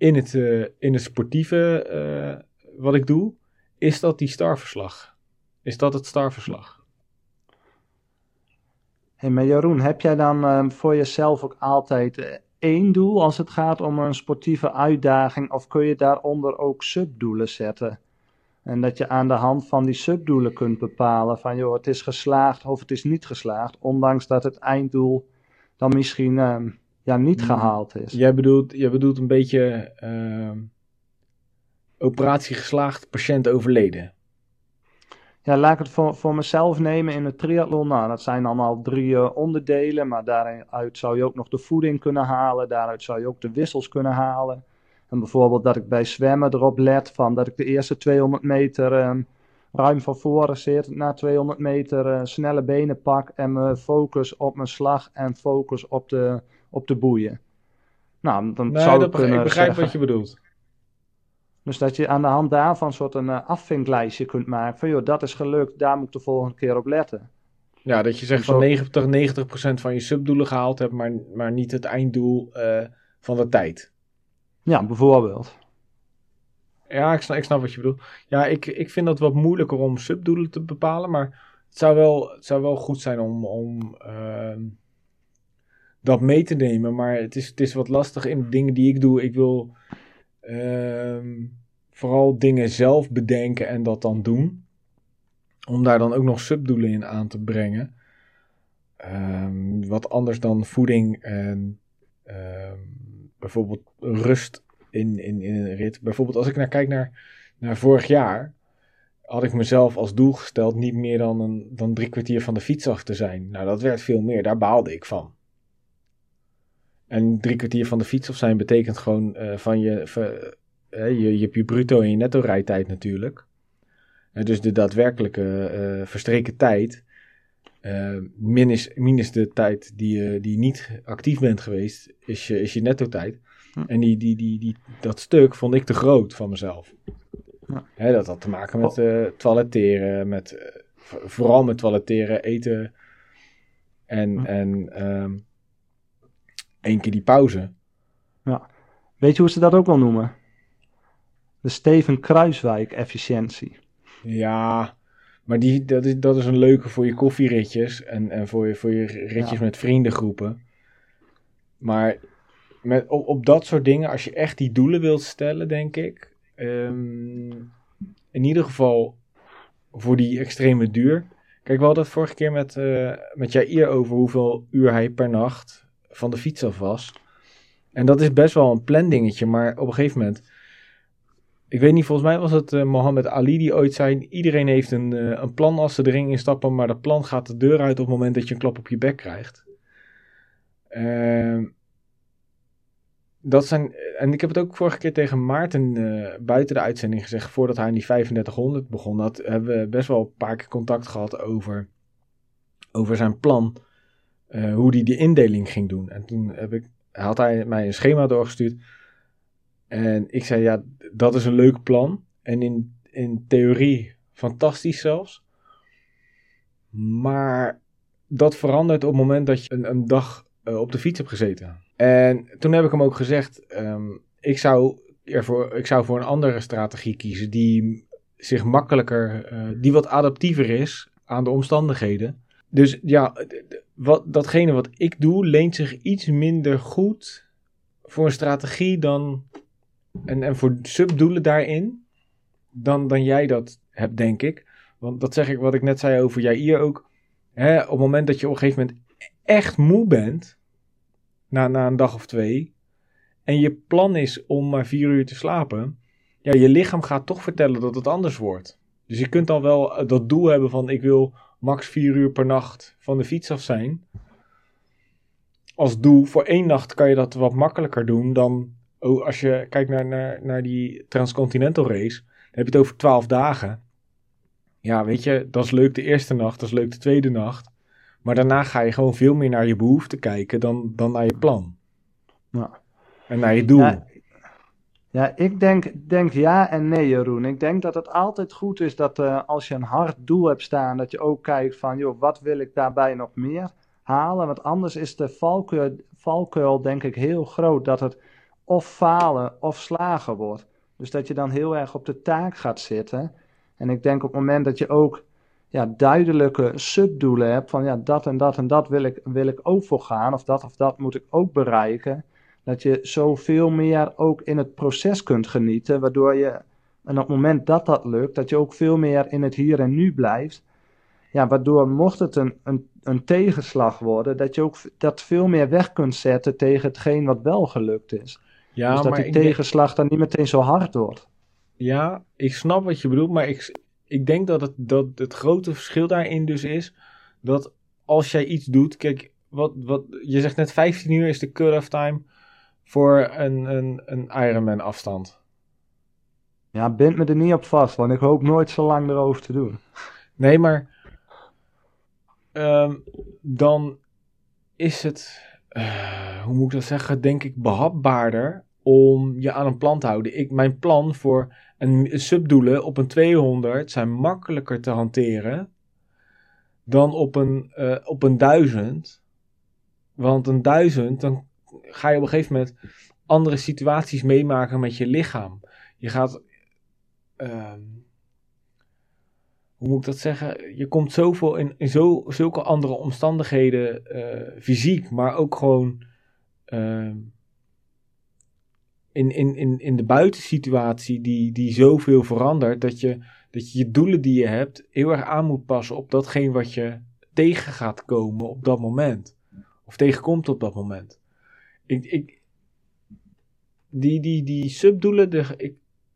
in het, uh, in het sportieve uh, wat ik doe, is dat die starverslag. Is dat het starverslag? Hey, maar Jeroen, heb jij dan uh, voor jezelf ook altijd eh, één doel als het gaat om een sportieve uitdaging? Of kun je daaronder ook subdoelen zetten? En dat je aan de hand van die subdoelen kunt bepalen van joh, het is geslaagd of het is niet geslaagd. Ondanks dat het einddoel dan misschien ehm, ja, niet hmm. gehaald is. Jij bedoelt, jij bedoelt een beetje uh, operatie geslaagd, patiënt overleden. Ja, laat ik het voor, voor mezelf nemen in het triathlon. Nou, dat zijn dan al drie uh, onderdelen, maar daaruit zou je ook nog de voeding kunnen halen. Daaruit zou je ook de wissels kunnen halen. En bijvoorbeeld dat ik bij zwemmen erop let van dat ik de eerste 200 meter um, ruim van voren zit. Na 200 meter uh, snelle benen pak en me focus op mijn slag en focus op de op de boeien. Nou, dan nee, zou dat ik begrijp wat je bedoelt. Dus dat je aan de hand daarvan een soort een uh, afvinklijstje kunt maken. Van joh, dat is gelukt, daar moet ik de volgende keer op letten. Ja, dat je zegt van 90, 90% van je subdoelen gehaald hebt, maar, maar niet het einddoel uh, van de tijd. Ja, bijvoorbeeld. Ja, ik snap, ik snap wat je bedoelt. Ja, ik, ik vind dat wat moeilijker om subdoelen te bepalen, maar het zou wel, het zou wel goed zijn om, om uh, dat mee te nemen. Maar het is, het is wat lastig in de dingen die ik doe. Ik wil ehm, vooral dingen zelf bedenken en dat dan doen. Om daar dan ook nog subdoelen in aan te brengen. Ehm, wat anders dan voeding en ehm, bijvoorbeeld rust in, in, in een rit. Bijvoorbeeld als ik naar kijk naar, naar vorig jaar. had ik mezelf als doel gesteld niet meer dan, een, dan drie kwartier van de fiets af te zijn. Nou, dat werd veel meer. Daar baalde ik van. En drie kwartier van de fiets af zijn betekent gewoon uh, van je, uh, je, je hebt je bruto en je netto rijtijd natuurlijk. Uh, dus de daadwerkelijke verstreken tijd, minus, minus de tijd die, die je niet actief bent geweest, is je, is je netto tijd. Hm. En die, die, die, die, dat stuk vond ik te groot van mezelf. Hè, dat had te maken met uh, toiletteren, met, uh, vooral met toiletteren, eten en, hm. en um, één keer die pauze. Ja. Weet je hoe ze dat ook wel noemen? De Steven Kruiswijk efficiëntie. Ja, maar die, dat, is, dat is een leuke voor je koffieritjes en, en voor je, voor je ritjes met vriendengroepen. Maar met, op, op dat soort dingen, als je echt die doelen wilt stellen, denk ik, Um, in ieder geval voor die extreme duur. Kijk, we hadden het vorige keer met, uh, met Jair over hoeveel uur hij per nacht van de fiets af was. En dat is best wel een plandingetje, maar op een gegeven moment... Ik weet niet, volgens mij was het uh, Mohammed Ali die ooit zei... Iedereen heeft een, uh, een plan als ze de ring instappen, maar dat plan gaat de deur uit op het moment dat je een klap op je bek krijgt. Uh, dat zijn, en ik heb het ook vorige keer tegen Maarten uh, buiten de uitzending gezegd, voordat hij in die 3500 begon, dat hebben we best wel een paar keer contact gehad over, over zijn plan, uh, hoe hij die indeling ging doen. En toen heb ik, had hij mij een schema doorgestuurd en ik zei, ja, dat is een leuk plan en in, in theorie fantastisch zelfs, maar dat verandert op het moment dat je een, een dag uh, op de fiets hebt gezeten. En toen heb ik hem ook gezegd, um, ik, zou ervoor, ik zou voor een andere strategie kiezen die zich makkelijker, uh, die wat adaptiever is aan de omstandigheden. Dus ja, wat, datgene wat ik doe leent zich iets minder goed voor een strategie dan, en, en voor subdoelen daarin dan, dan jij dat hebt, denk ik. Want dat zeg ik wat ik net zei over Jair ook. Hè, op het moment dat je op een gegeven moment echt moe bent, na, na een dag of twee, en je plan is om maar vier uur te slapen, ja, je lichaam gaat toch vertellen dat het anders wordt. Dus je kunt dan wel eh, dat doel hebben van ik wil max vier uur per nacht van de fiets af zijn. Als doel voor één nacht kan je dat wat makkelijker doen dan oh, als je kijkt naar, naar, naar die Transcontinental race. Dan heb je het over twaalf dagen. Ja, weet je, dat is leuk de eerste nacht, dat is leuk de tweede nacht. Maar daarna ga je gewoon veel meer naar je behoefte kijken dan, dan naar je plan. Ja. En naar je doel. Ja, ja, ik denk, denk ja en nee, Jeroen. Ik denk dat het altijd goed is dat uh, als je een hard doel hebt staan, dat je ook kijkt van, joh, wat wil ik daarbij nog meer halen? Want anders is de valkuil, valkuil denk ik heel groot dat het of falen of slagen wordt. Dus dat je dan heel erg op de taak gaat zitten. En ik denk op het moment dat je ook ja, duidelijke subdoelen hebt van ja, dat en dat en dat wil ik, wil ik ook voor gaan of dat of dat moet ik ook bereiken. Dat je zoveel meer ook in het proces kunt genieten, waardoor je, en op het moment dat dat lukt, dat je ook veel meer in het hier en nu blijft. Ja, waardoor mocht het een, een, een tegenslag worden, dat je ook dat veel meer weg kunt zetten tegen hetgeen wat wel gelukt is. Ja, dus dat die tegenslag dan niet meteen zo hard wordt. Ja, ik snap wat je bedoelt, maar ik, ik denk dat het, dat het grote verschil daarin dus is dat als jij iets doet, kijk, wat, wat, je zegt net 15 uur is de cut-off time voor een, een, een Ironman afstand. Ja, bind me er niet op vast, want ik hoop nooit zo lang erover te doen. Nee, maar um, dan is het, uh, hoe moet ik dat zeggen, denk ik behapbaarder om je aan een plan te houden. Ik, mijn plan voor een subdoelen op een 200 zijn makkelijker te hanteren dan op een, uh, op een 1000. Want een 1000, dan ga je op een gegeven moment andere situaties meemaken met je lichaam. Je gaat. Uh, hoe moet ik dat zeggen? Je komt zoveel in, in zo, zulke andere omstandigheden, uh, fysiek, maar ook gewoon. Uh, in, in, in, in de buitensituatie die, die zoveel verandert, dat je, dat je je doelen die je hebt heel erg aan moet passen op datgene wat je tegen gaat komen op dat moment. Of tegenkomt op dat moment. Ik, ik, die, die, die subdoelen, ik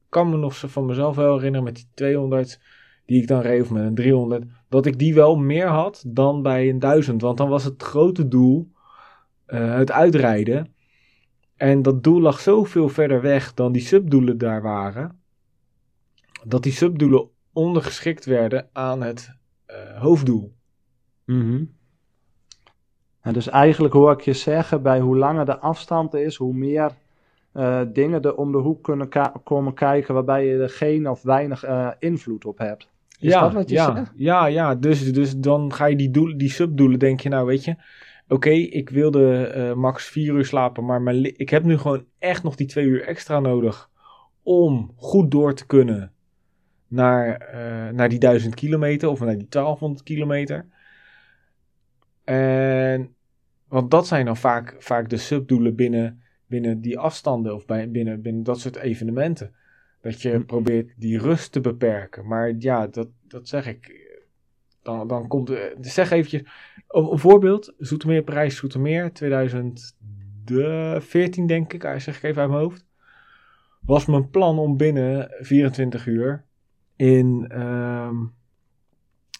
kan me nog van mezelf wel herinneren met die 200. die ik dan reed, of met een 300, dat ik die wel meer had dan bij een 1000. Want dan was het grote doel uh, het uitrijden. En dat doel lag zoveel verder weg dan die subdoelen daar waren, dat die subdoelen ondergeschikt werden aan het uh, hoofddoel. Mm en dus eigenlijk hoor ik je zeggen, bij hoe langer de afstand is, hoe meer uh, dingen er om de hoek kunnen komen kijken waarbij je er geen of weinig uh, invloed op hebt. Is ja, dat wat je ja, zegt? Ja, ja dus, dus dan ga je die, die subdoelen, denk je nou, weet je, oké, ik wilde uh, max vier uur slapen, maar mijn, ik heb nu gewoon echt nog die twee uur extra nodig om goed door te kunnen naar, naar die duizend kilometer of naar die 1200 kilometer. En, want dat zijn dan vaak, vaak de subdoelen binnen, binnen die afstanden of bij, binnen, binnen dat soort evenementen. Dat je Hm. probeert die rust te beperken. Maar ja, dat, dat zeg ik. Dan, dan komt. eh, Zeg eventjes. Een, een voorbeeld: Zoetermeer Parijs Zoetermeer 2014, denk ik. ah, Zeg ik even uit mijn hoofd. Was mijn plan om binnen 24 uur in, ehm,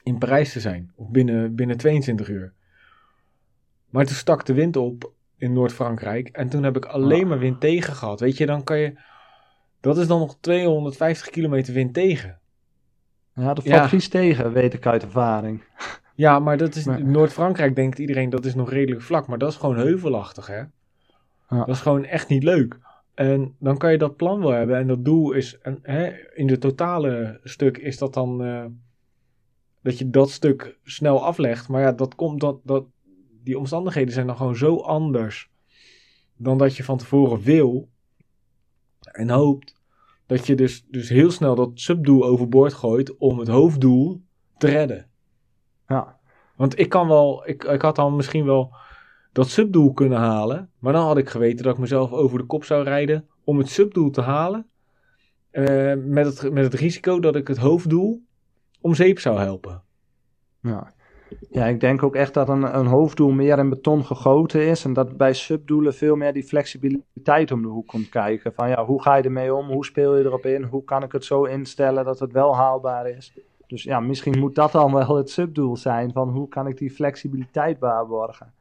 in Parijs te zijn. Of binnen, binnen 22 uur. Maar toen stak de wind op in Noord-Frankrijk. En toen heb ik alleen Ah. maar wind tegen gehad. Weet je, dan kan je. Dat is dan nog 250 kilometer wind tegen. Ja, dat Ja. valt vies tegen, weet ik uit ervaring. Ja, maar dat is. Maar- Noord-Frankrijk denkt iedereen dat is nog redelijk vlak. Maar dat is gewoon heuvelachtig, hè? Ja. Dat is gewoon echt niet leuk. En dan kan je dat plan wel hebben. En dat doel is. En, hè, in de totale stuk is dat dan. eh, dat je dat stuk snel aflegt. Maar ja, dat komt. Dat, dat, die omstandigheden zijn dan gewoon zo anders. Dan dat je van tevoren wil. En hoopt. Dat je dus, dus heel snel dat subdoel overboord gooit. Om het hoofddoel te redden. Ja, Want ik kan wel, ik, ik had dan misschien wel dat subdoel kunnen halen. Maar dan had ik geweten dat ik mezelf over de kop zou rijden om het subdoel te halen. eh, met, het, met het risico dat ik het hoofddoel om zeep zou helpen. ja. Ja, ik denk ook echt dat een, een hoofddoel meer in beton gegoten is. En dat bij subdoelen veel meer die flexibiliteit om de hoek komt kijken. Van ja, hoe ga je ermee om? Hoe speel je erop in? Hoe kan ik het zo instellen dat het wel haalbaar is? Dus ja, misschien moet dat dan wel het subdoel zijn. Van hoe kan ik die flexibiliteit waarborgen?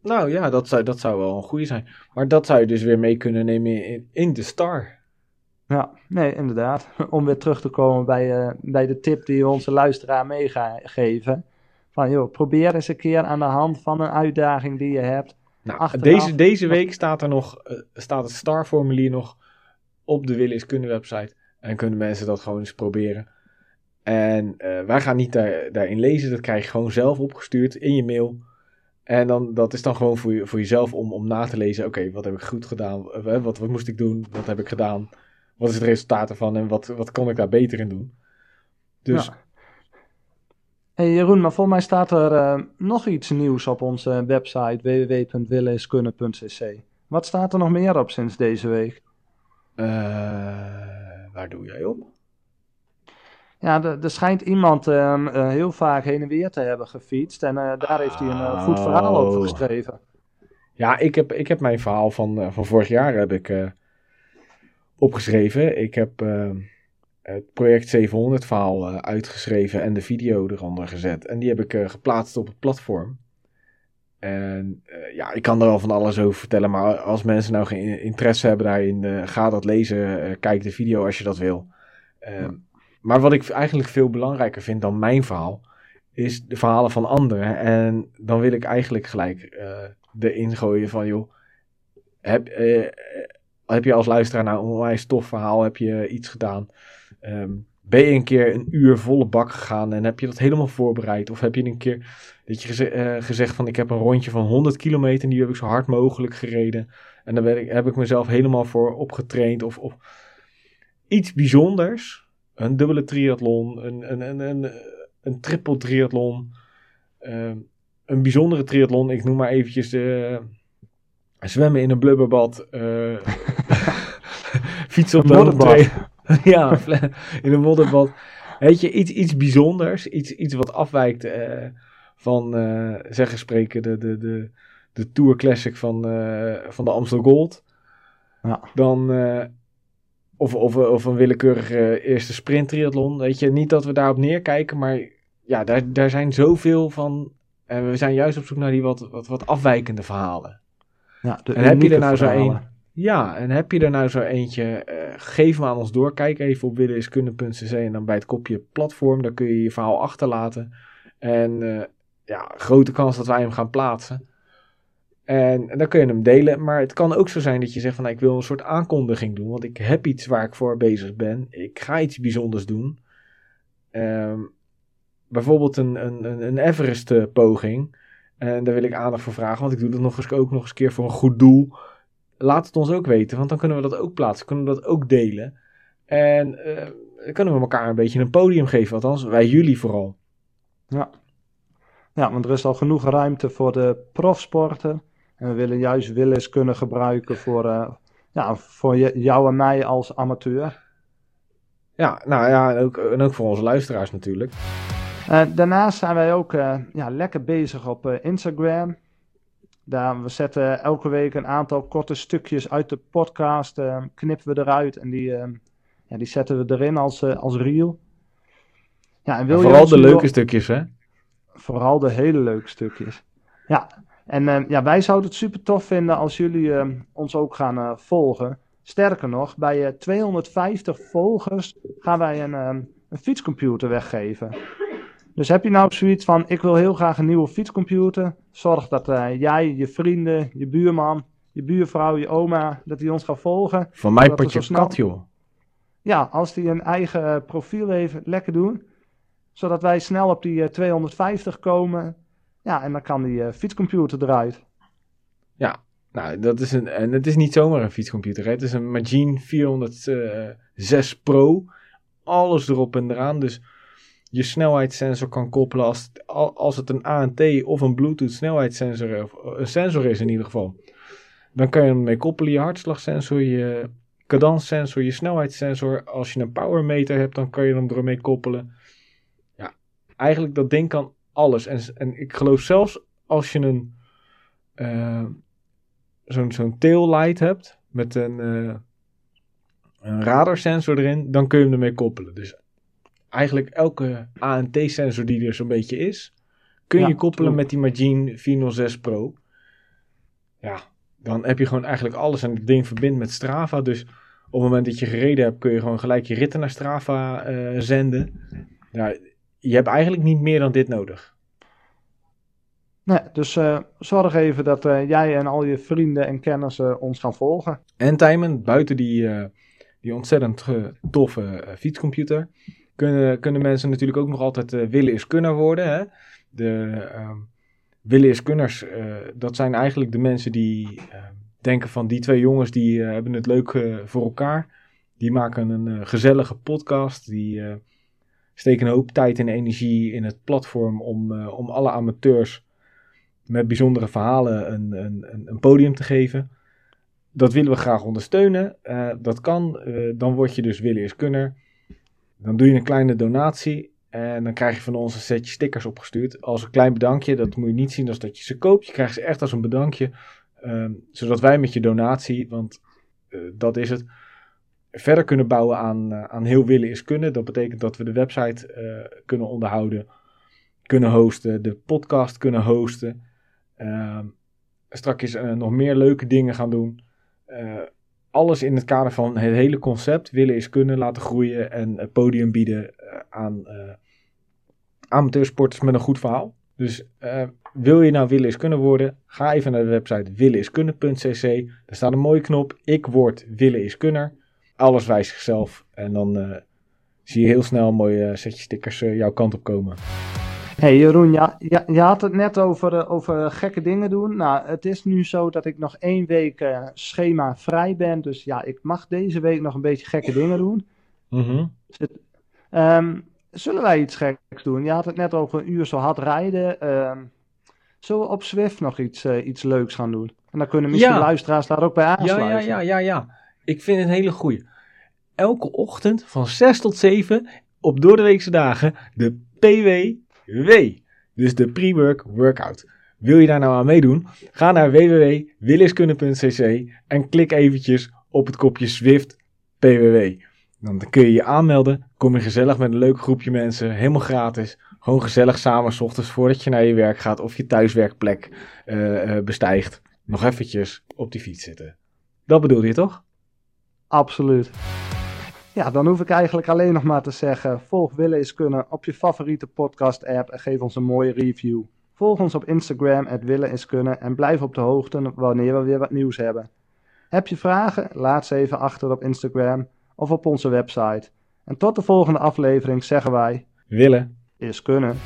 Nou ja, dat zou, dat zou wel een goede zijn. Maar dat zou je dus weer mee kunnen nemen in, in de star. Ja, nee, inderdaad. Om weer terug te komen bij, eh, bij de tip die onze luisteraar meegeven. Van joh, probeer eens een keer aan de hand van een uitdaging die je hebt. Nou, Achteraf- deze, deze week staat er nog, eh, staat het starformulier nog op de Willis Kunnen website. En kunnen mensen dat gewoon eens proberen. En eh, wij gaan niet daar, daarin lezen, dat krijg je gewoon zelf opgestuurd in je mail. En dan, dat is dan gewoon voor, je, voor jezelf om, om na te lezen. Oké, wat heb ik goed gedaan? Eh, Wat, wat moest ik doen? Wat heb ik gedaan? Wat is het resultaat ervan? En wat, wat kon ik daar beter in doen? Dus Ja. Hey Jeroen, maar volgens mij staat er eh, nog iets nieuws op onze website www.willeiskunnen.cc. Wat staat er nog meer op sinds deze week? eh, waar doe jij op? Ja, er, schijnt iemand ehm, eh, heel vaak heen en weer te hebben gefietst. En daar heeft hij een goed verhaal over Oh. geschreven. Ja, ik heb, ik heb mijn verhaal van, van vorig jaar heb ik, opgeschreven. Ik heb eh, het project 700 verhaal eh, uitgeschreven en de video eronder gezet. En die heb ik eh, geplaatst op het platform. En eh, ja, ik kan er wel van alles over vertellen. Maar als mensen nou geen interesse hebben daarin, eh, ga dat lezen. kijk de video als je dat wil. Ehm, Maar wat ik eigenlijk veel belangrijker vind dan mijn verhaal, is de verhalen van anderen. En dan wil ik eigenlijk gelijk eh erin gooien van, joh, heb, heb je als luisteraar nou een onwijs tof verhaal, heb je iets gedaan? Ehm, ben je een keer een uur volle bak gegaan en heb je dat helemaal voorbereid? Of heb je een keer dat je geze- eh, gezegd van, ik heb een rondje van 100 kilometer en die heb ik zo hard mogelijk gereden. En daar ben ik, heb ik mezelf helemaal voor opgetraind of, of iets bijzonders. Een dubbele triathlon, een, een, een, een, een triple triathlon, ehm, een bijzondere triathlon. Ik noem maar eventjes de zwemmen in een blubberbad, eh, fietsen op de hoogte. ja, in een modderbad. Weet je, iets, iets bijzonders, iets, iets wat afwijkt eh, van, eh, zeggen spreken, de, de, de, de Tour Classic van, eh, van de Amstel Gold. Ja. Dan, of, of, of een willekeurige eerste sprint triathlon. Weet je, niet dat we daarop neerkijken, maar ja, daar, daar zijn zoveel van. En we zijn juist op zoek naar die wat, wat, wat afwijkende verhalen. Ja, de En heb je er nou zo verhalen. Ja, en heb je er nou zo eentje? eh, geef hem aan ons door. Kijk even op willeniskunde.cc en dan bij het kopje platform. Daar kun je je verhaal achterlaten. En eh, ja, grote kans dat wij hem gaan plaatsen. En, dan kun je hem delen. Maar het kan ook zo zijn dat je zegt van nou, ik wil een soort aankondiging doen. Want ik heb iets waar ik voor bezig ben. Ik ga iets bijzonders doen. Ehm, bijvoorbeeld een, een, een, Everest eh, poging. En daar wil ik aandacht voor vragen. Want ik doe dat nog eens, ook nog eens een keer voor een goed doel. Laat het ons ook weten. Want dan kunnen we dat ook plaatsen. Kunnen we dat ook delen. En eh, kunnen we elkaar een beetje een podium geven. Althans, wij jullie vooral. Ja. ja, want er is al genoeg ruimte voor de profsporten. En we willen juist Willis kunnen gebruiken voor, eh, ja, voor jou en mij als amateur. Ja, nou ja, en ook, en ook voor onze luisteraars natuurlijk. Eh, daarnaast zijn wij ook ja, lekker bezig op Instagram. Daar, we zetten elke week een aantal korte stukjes uit de podcast, eh, knippen we eruit en die, eh, ja, die zetten we erin als, eh, als reel. Ja, en wil En je vooral de leuke stukjes, hè? Vooral de hele leuke stukjes. Ja, en eh, ja, wij zouden het super tof vinden als jullie eh, ons ook gaan eh, volgen. Sterker nog, bij eh, 250 volgers gaan wij een, eh, een fietscomputer weggeven. Dus heb je nou zoiets van, ik wil heel graag een nieuwe fietscomputer. Zorg dat eh, jij, je vrienden, je buurman, je buurvrouw, je oma, dat die ons gaan volgen. Van mij Dat we pot je zo snel- kat, joh. Ja, als die een eigen eh, profiel heeft, lekker doen. Zodat wij snel op die eh, 250 komen. Ja, en dan kan die eh, fietscomputer eruit. Nou, dat is een, en het is niet zomaar een fietscomputer. Hè? Het is een Magine 406 Pro. Alles erop en eraan. Dus je snelheidssensor kan koppelen als als het een ANT of een Bluetooth snelheidssensor, of een sensor is in ieder geval. Dan kan je hem mee koppelen. Je hartslagsensor, je cadanssensor, je snelheidssensor. Als je een powermeter hebt, dan kan je hem ermee koppelen. Ja, eigenlijk dat ding kan alles. En, en ik geloof zelfs als je een... eh, zo'n zo'n taillight hebt met een, eh, een radarsensor erin, dan kun je hem ermee koppelen. Dus eigenlijk elke ANT-sensor die er zo'n beetje is, kun je koppelen met die Magine 406 Pro. Ja, dan heb je gewoon eigenlijk alles en het ding verbindt met Strava. Dus op het moment dat je gereden hebt, kun je gewoon gelijk je ritten naar Strava eh, zenden. Ja, je hebt eigenlijk niet meer dan dit nodig. Nee, dus eh, zorg even dat eh, jij en al je vrienden en kennissen ons gaan volgen. En Tijmen, buiten die, die ontzettend toffe fietscomputer, kunnen, kunnen mensen natuurlijk ook nog altijd eh, willen is kunnen worden. Hè? De ehm, willen is kunners, eh, dat zijn eigenlijk de mensen die eh, denken van die twee jongens die eh, hebben het leuk voor elkaar. Die maken een gezellige podcast, die steken een hoop tijd en energie in het platform om, om alle amateurs met bijzondere verhalen een, een, een, podium te geven. Dat willen we graag ondersteunen. Dat kan. Dan word je dus willen is kunner. Dan doe je een kleine donatie. En dan krijg je van ons een setje stickers opgestuurd. Als een klein bedankje. Dat moet je niet zien als dat je ze koopt. Je krijgt ze echt als een bedankje. Ehm, zodat wij met je donatie, want eh, dat is het, verder kunnen bouwen aan, eh, aan heel willen is kunnen. Dat betekent dat we de website eh, kunnen onderhouden. Kunnen hosten. De podcast kunnen hosten. Ehm straks nog meer leuke dingen gaan doen. Eh, alles in het kader van het hele concept willen is kunnen laten groeien en een podium bieden eh, aan eh, amateursporters met een goed verhaal. Dus eh, wil je nou willen is kunnen worden, ga even naar de website willeniskunnen.cc. Daar staat een mooie knop, ik word willen is kunner. Alles wijst zichzelf en dan eh, zie je heel snel een mooi eh, setje stickers eh, jouw kant op komen. Hey Jeroen, ja, ja, je had het net over, eh, over gekke dingen doen. Nou, het is nu zo dat ik nog één week eh, schema vrij ben. Dus ja, ik mag deze week nog een beetje gekke dingen doen. Mhm. Ehm, zullen wij iets geks doen? Je had het net over een uur zo hard rijden. Ehm, zullen we op Zwift nog iets, eh, iets leuks gaan doen? En dan kunnen misschien Ja. luisteraars daar ook bij Ja, aansluiten. ja, ja, ja, ja. Ik vind het een hele goeie. Elke ochtend van 6 tot 7 op doordeweekse dagen de Dus de pre-work workout. Wil je daar nou aan meedoen? Ga naar www.williskunde.cc en klik eventjes op het kopje Swift PWW. Dan kun je je aanmelden, kom je gezellig met een leuk groepje mensen, helemaal gratis. Gewoon gezellig samen, s ochtends voordat je naar je werk gaat of je thuiswerkplek uh, uh, bestijgt. Nog eventjes op die fiets zitten. Dat bedoel je toch? Absoluut. Ja, dan hoef ik eigenlijk alleen nog maar te zeggen: volg Willen is Kunnen op je favoriete podcast-app en geef ons een mooie review. Volg ons op Instagram, het Willen is Kunnen en blijf op de hoogte wanneer we weer wat nieuws hebben. Heb je vragen? Laat ze even achter op Instagram of op onze website. En tot de volgende aflevering zeggen wij: Willen is Kunnen.